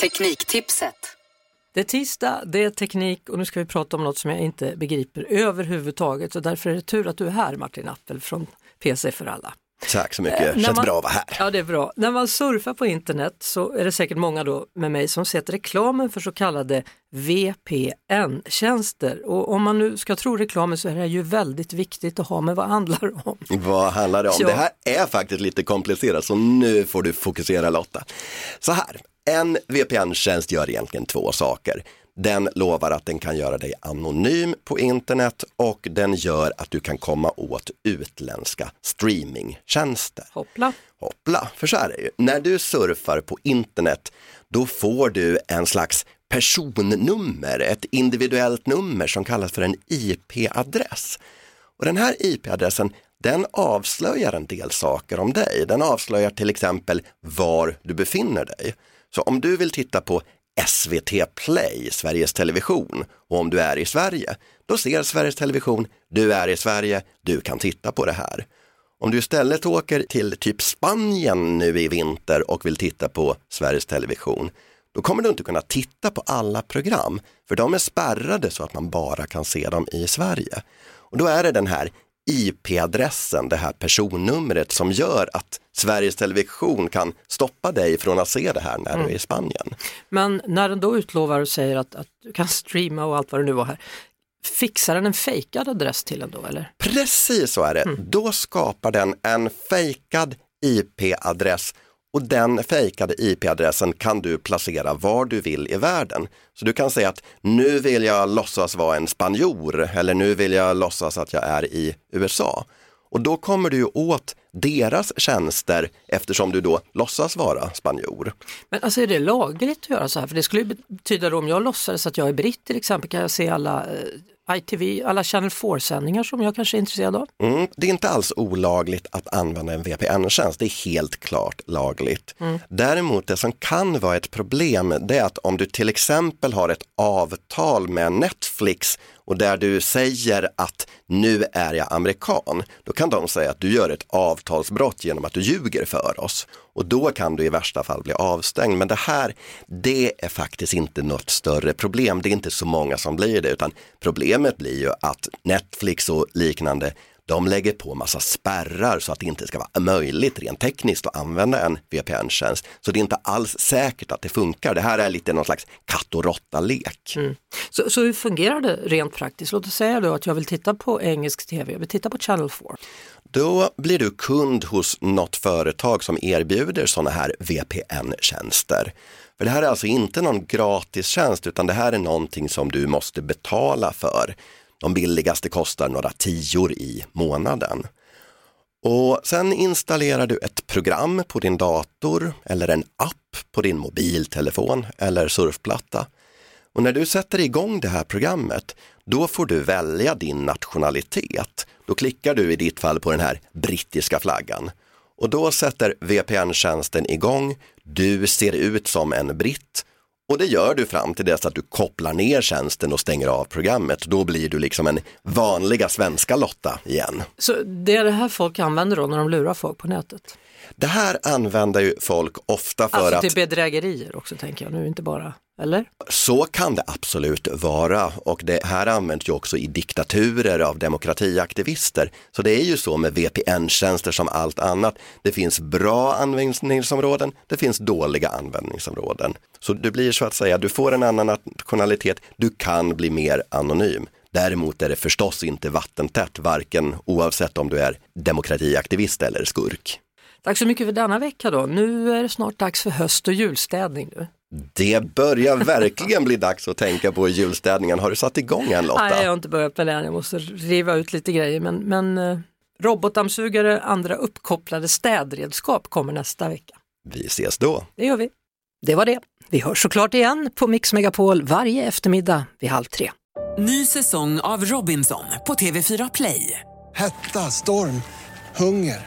Tekniktipset. Det är tisdag, det är teknik och nu ska vi prata om något som jag inte begriper överhuvudtaget och därför är det tur att du är här Martin Appel från PC för alla. Tack så mycket, Eh, känns man- bra att vara här. Ja, det är bra. När man surfar på internet så är det säkert många då med mig som sett reklamen för så kallade VPN-tjänster. Och om man nu ska tro reklamen så är det ju väldigt viktigt att ha med vad det handlar om. Vad handlar det om? Ja. Det här är faktiskt lite komplicerat så nu får du fokusera Lotta. Så här, en VPN-tjänst gör egentligen två saker. Den lovar att den kan göra dig anonym på internet och den gör att du kan komma åt utländska streamingtjänster. Hoppla. Hoppla, för så är det ju. När du surfar på internet, då får du en slags personnummer, ett individuellt nummer som kallas för en IP-adress. Och den här IP-adressen, den avslöjar en del saker om dig. Den avslöjar till exempel var du befinner dig. Så om du vill titta på SVT Play, Sveriges Television, och om du är i Sverige, då ser Sveriges Television, du är i Sverige, du kan titta på det här. Om du istället åker till typ Spanien nu i vinter och vill titta på Sveriges Television, då kommer du inte kunna titta på alla program, för de är spärrade så att man bara kan se dem i Sverige. Och då är det den här IP-adressen, det här personnumret som gör att Sveriges Television kan stoppa dig från att se det här när du är i Spanien. Men när den då utlovar och säger att, att du kan streama och allt vad det nu var här, fixar den en fejkad adress till en då eller? Precis så är det. Då skapar den en fejkad IP-adress och den fejkade IP-adressen kan du placera var du vill i världen. Så du kan säga att nu vill jag låtsas vara en spanjor eller nu vill jag låtsas att jag är i USA. Och då kommer du åt deras tjänster eftersom du då låtsas vara spanjor. Men alltså är det lagligt att göra så här? För det skulle betyda då om jag låtsades att jag är britt till exempel, kan jag se alla eh, ITV, alla Channel 4-sändningar som jag kanske är intresserad av? Mm, det är inte alls olagligt att använda en VPN-tjänst, det är helt klart lagligt. Däremot det som kan vara ett problem det är att om du till exempel har ett avtal med Netflix och där du säger att nu är jag amerikan, då kan de säga att du gör ett avtalsbrott genom att du ljuger för oss. Och då kan du i värsta fall bli avstängd. Men det här, det är faktiskt inte något större problem. Det är inte så många som blir det, utan problemet blir ju att Netflix och liknande de lägger på massa spärrar så att det inte ska vara möjligt rent tekniskt att använda en VPN-tjänst. Så det är inte alls säkert att det funkar. Det här är lite någon slags katt och råtta-lek. Så, så hur fungerar det rent praktiskt? Låt oss säga då att jag vill titta på engelsk tv, jag vill titta på Channel 4. Då blir du kund hos något företag som erbjuder sådana här VPN-tjänster. För det här är alltså inte någon gratistjänst utan det här är någonting som du måste betala för. De billigaste kostar några tior i månaden. Och sen installerar du ett program på din dator eller en app på din mobiltelefon eller surfplatta. Och när du sätter igång det här programmet, då får du välja din nationalitet. Då klickar du i ditt fall på den här brittiska flaggan. Och då sätter VPN-tjänsten igång, du ser ut som en britt och det gör du fram till dess att du kopplar ner tjänsten och stänger av programmet. Då blir du liksom en vanliga svenska Lotta igen. Så det är det här folk använder då när de lurar folk på nätet? Det här använder ju folk ofta för Alltså att till bedrägerier också tänker jag nu, inte bara, eller? Så kan det absolut vara och det här används ju också i diktaturer av demokratiaktivister. Så det är ju så med VPN-tjänster som allt annat. Det finns bra användningsområden, det finns dåliga användningsområden. Så det blir så att säga, du får en annan nationalitet, du kan bli mer anonym. Däremot är det förstås inte vattentätt, varken oavsett om du är demokratiaktivist eller skurk. Tack så mycket för denna vecka då. Nu är det snart dags för höst och julstädning. Nu. Det börjar verkligen bli dags att tänka på julstädningen. Har du satt igång än Lotta? Nej, jag har inte börjat med det än. Jag måste riva ut lite grejer. Men, men eh, robotdammsugare, andra uppkopplade städredskap kommer nästa vecka. Vi ses då. Det gör vi. Det var det. Vi hörs såklart igen på Mix Megapol varje eftermiddag vid halv tre. Ny säsong av Robinson på TV4 Play. Hetta, storm, hunger.